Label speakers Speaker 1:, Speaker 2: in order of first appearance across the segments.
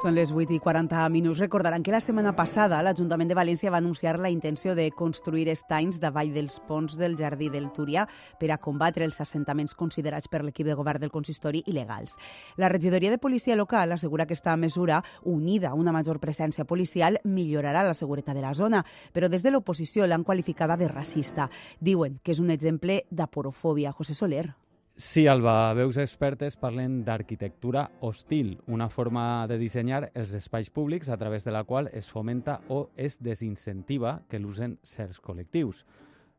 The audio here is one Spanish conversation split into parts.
Speaker 1: Són les 8 i 40 minuts. Recordaran que la setmana passada l'Ajuntament de València va anunciar la intenció de construir estanys davall dels ponts del Jardí del Túria per a combatre els assentaments considerats per l'equip de govern del consistori il·legals. La regidoria de policia local assegura que aquesta mesura, unida a una major presència policial, millorarà la seguretat de la zona, però des de l'oposició l'han qualificada de racista. Diuen que és un exemple d'aporofòbia. José Soler.
Speaker 2: Sí, Alba, veus expertes parlen d'arquitectura hostil, una forma de dissenyar els espais públics a través de la qual es fomenta o es desincentiva que l'usen certs col·lectius.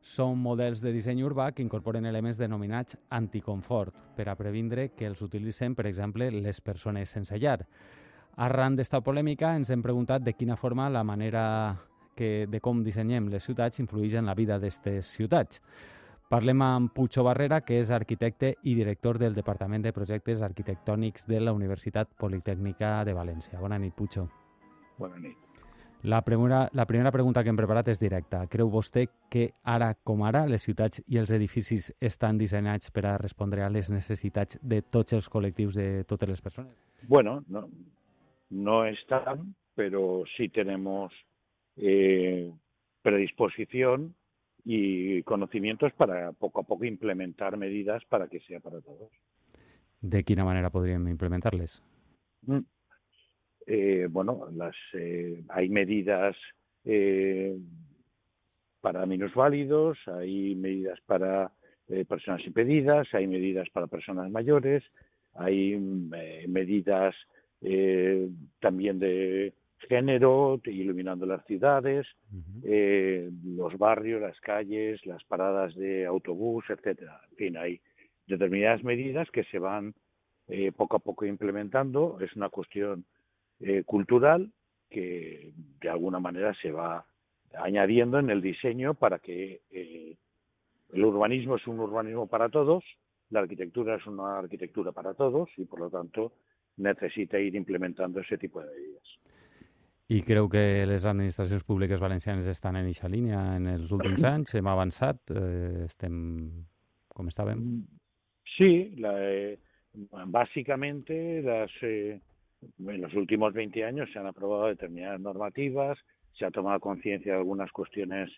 Speaker 2: Són models de disseny urbà que incorporen elements denominats anticonfort per a previndre que els utilitzen, per exemple, les persones sense llar. Arran d'esta polèmica ens hem preguntat de quina forma la manera que, de com dissenyem les ciutats influeix en la vida d'aquestes ciutats. Parlem amb Pucho Barrera, que és arquitecte i director del Departament de Projectes Arquitectònics de la Universitat Politècnica de València. Bona nit, Pucho.
Speaker 3: Bona nit.
Speaker 2: La primera, la primera pregunta que hem preparat és directa. Creu vostè que ara com ara les ciutats i els edificis estan dissenyats per a respondre a les necessitats de tots els col·lectius de totes les persones?
Speaker 3: Bueno, no, no están, pero sí tenemos eh, predisposición y conocimientos para poco a poco implementar medidas para que sea para todos.
Speaker 2: ¿De qué manera podrían implementarles?
Speaker 3: Mm. Eh, bueno, las, eh, hay medidas eh, para minusválidos, hay medidas para eh, personas impedidas, hay medidas para personas mayores, hay mm, eh, medidas eh, también de género, iluminando las ciudades, uh -huh. eh, los barrios, las calles, las paradas de autobús, etcétera. En fin, hay determinadas medidas que se van eh, poco a poco implementando. Es una cuestión eh, cultural que de alguna manera se va añadiendo en el diseño para que eh, el urbanismo es un urbanismo para todos, la arquitectura es una arquitectura para todos y por lo tanto necesita ir implementando ese tipo de medidas.
Speaker 2: I creu que les administracions públiques valencianes estan en aquesta línia en els últims anys? Hem avançat? Eh, estem com estàvem?
Speaker 3: Sí, la, eh, básicamente las, eh, en los últimos 20 años se han aprobado determinadas normativas, se ha tomado conciencia de algunas cuestiones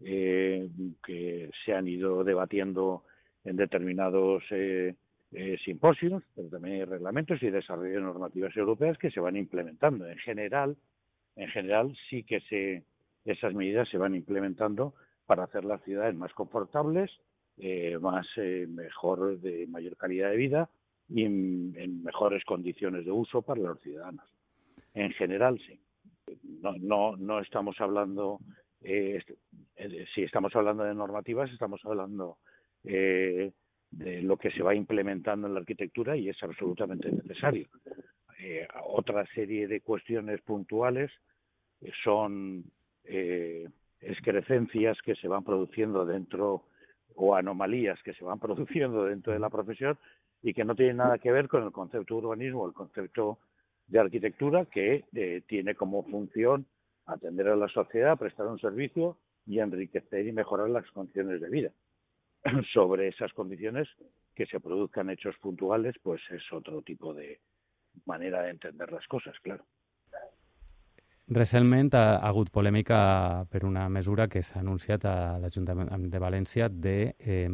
Speaker 3: eh, que se han ido debatiendo en determinados eh, eh, simposios, pero también hay reglamentos y desarrollo de normativas europeas que se van implementando. En general, en general sí que se, esas medidas se van implementando para hacer las ciudades más confortables, eh, más eh, mejor, de mayor calidad de vida y en, mejores condiciones de uso para los ciudadanos. En general, sí. No, no, no estamos hablando, eh, si estamos hablando de normativas, estamos hablando eh, de lo que se va implementando en la arquitectura y es absolutamente necesario. Eh, otra serie de cuestiones puntuales son eh, excrecencias que se van produciendo dentro o anomalías que se van produciendo dentro de la profesión y que no tienen nada que ver con el concepto de urbanismo, el concepto de arquitectura que eh, tiene como función atender a la sociedad, prestar un servicio y enriquecer y mejorar las condiciones de vida. Sobre esas condiciones que se produzcan hechos puntuales, pues es otro tipo de manera de entender las cosas, claro.
Speaker 2: Recentment ha hagut polèmica per una mesura que s'ha anunciat a l'Ajuntament de València de eh,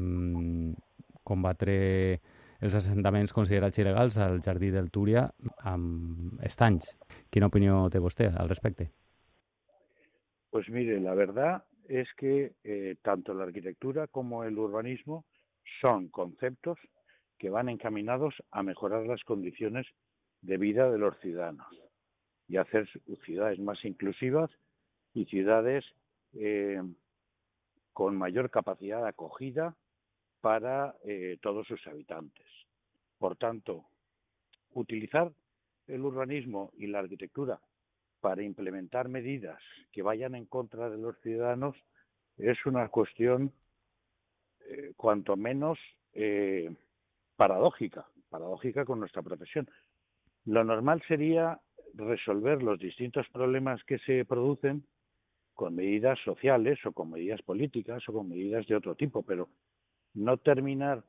Speaker 2: combatre els assentaments considerats il·legals al Jardí del Túria amb estanys. Quina opinió té vostè al respecte?
Speaker 3: Pues mire, la verdad es que eh, tanto la arquitectura como el urbanismo son conceptos que van encaminados a mejorar las condiciones de vida de los ciudadanos y hacer ciudades más inclusivas y ciudades eh, con mayor capacidad de acogida para eh, todos sus habitantes. Por tanto, utilizar el urbanismo y la arquitectura para implementar medidas que vayan en contra de los ciudadanos es una cuestión eh, cuanto menos paradójica, paradójica con nuestra profesión. Lo normal sería resolver los distintos problemas que se producen con medidas sociales o con medidas políticas o con medidas de otro tipo, pero no terminar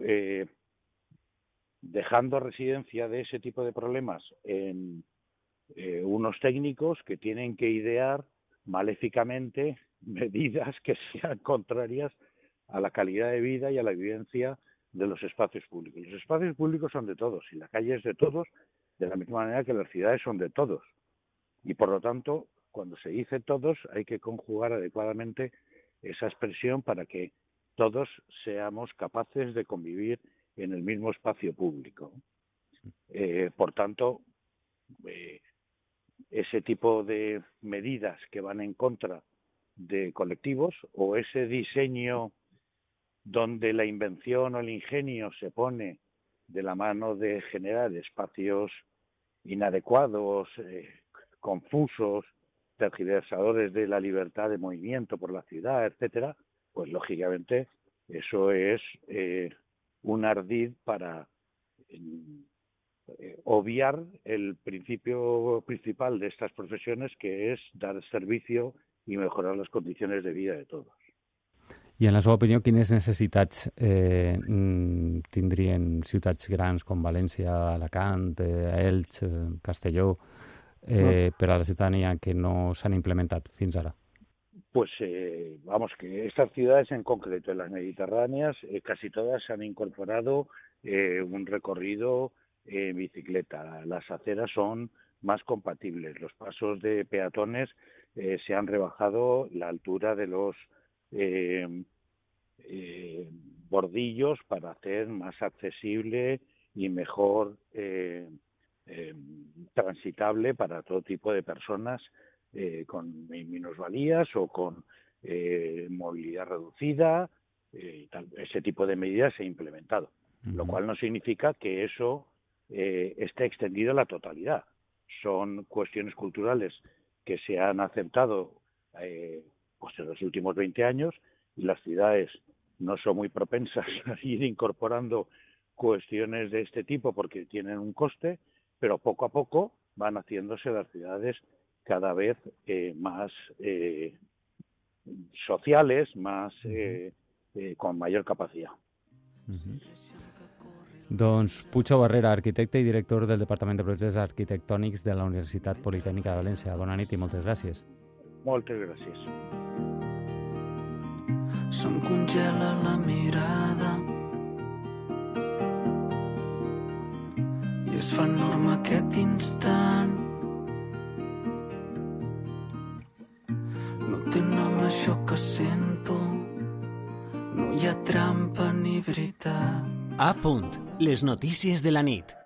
Speaker 3: eh, dejando residencia de ese tipo de problemas en eh, unos técnicos que tienen que idear maléficamente medidas que sean contrarias a la calidad de vida y a la vivencia de los espacios públicos. Los espacios públicos son de todos y la calle es de todos, de la misma manera que las ciudades son de todos. Y por lo tanto, cuando se dice todos, hay que conjugar adecuadamente esa expresión para que todos seamos capaces de convivir en el mismo espacio público. Eh, por tanto, eh, ese tipo de medidas que van en contra de colectivos o ese diseño donde la invención o el ingenio se pone de la mano de generar espacios inadecuados, eh, confusos, tergiversadores de la libertad de movimiento por la ciudad, etcétera, pues lógicamente eso es eh, un ardid para eh, obviar el principio principal de estas profesiones, que es dar servicio y mejorar las condiciones de vida de todos.
Speaker 2: I en la seva opinió, quines necessitats eh, mm, tindrien ciutats grans com València, Alacant, eh, Elx, eh, Castelló, eh, per a la ciudadanía que no s'han implementat fins ara?
Speaker 3: Pues eh, vamos, que estas ciudades en concreto, en las mediterráneas, eh, casi todas han incorporado eh, un recorrido en bicicleta. Las aceras son más compatibles. Los pasos de peatones se han rebajado la altura de los eh, eh, bordillos para hacer más accesible y mejor eh, eh, transitable para todo tipo de personas eh, con minusvalías o con eh, movilidad reducida. Tal, ese tipo de medidas se ha implementado, uh -huh. lo cual no significa que eso eh, esté extendido a la totalidad. Son cuestiones culturales que se han aceptado eh, pues en los últimos 20 años y las ciudades no son muy propensas a ir incorporando cuestiones de este tipo porque tienen un coste, pero poco a poco van haciéndose las ciudades cada vez eh, más eh, sociales, más eh, eh, con mayor capacidad.
Speaker 2: Uh -huh. Doncs Pucho Barrera, arquitecte i director del Departament de Projectes Arquitectònics de la Universitat Politècnica de València. Bona nit i moltes gràcies.
Speaker 3: Moltes gràcies.
Speaker 4: Se'm congela la mirada. I es fa enorme aquest instant. No té nom això que sento. No hi ha trampa ni veritat.
Speaker 5: A punt, les notícies de la nit.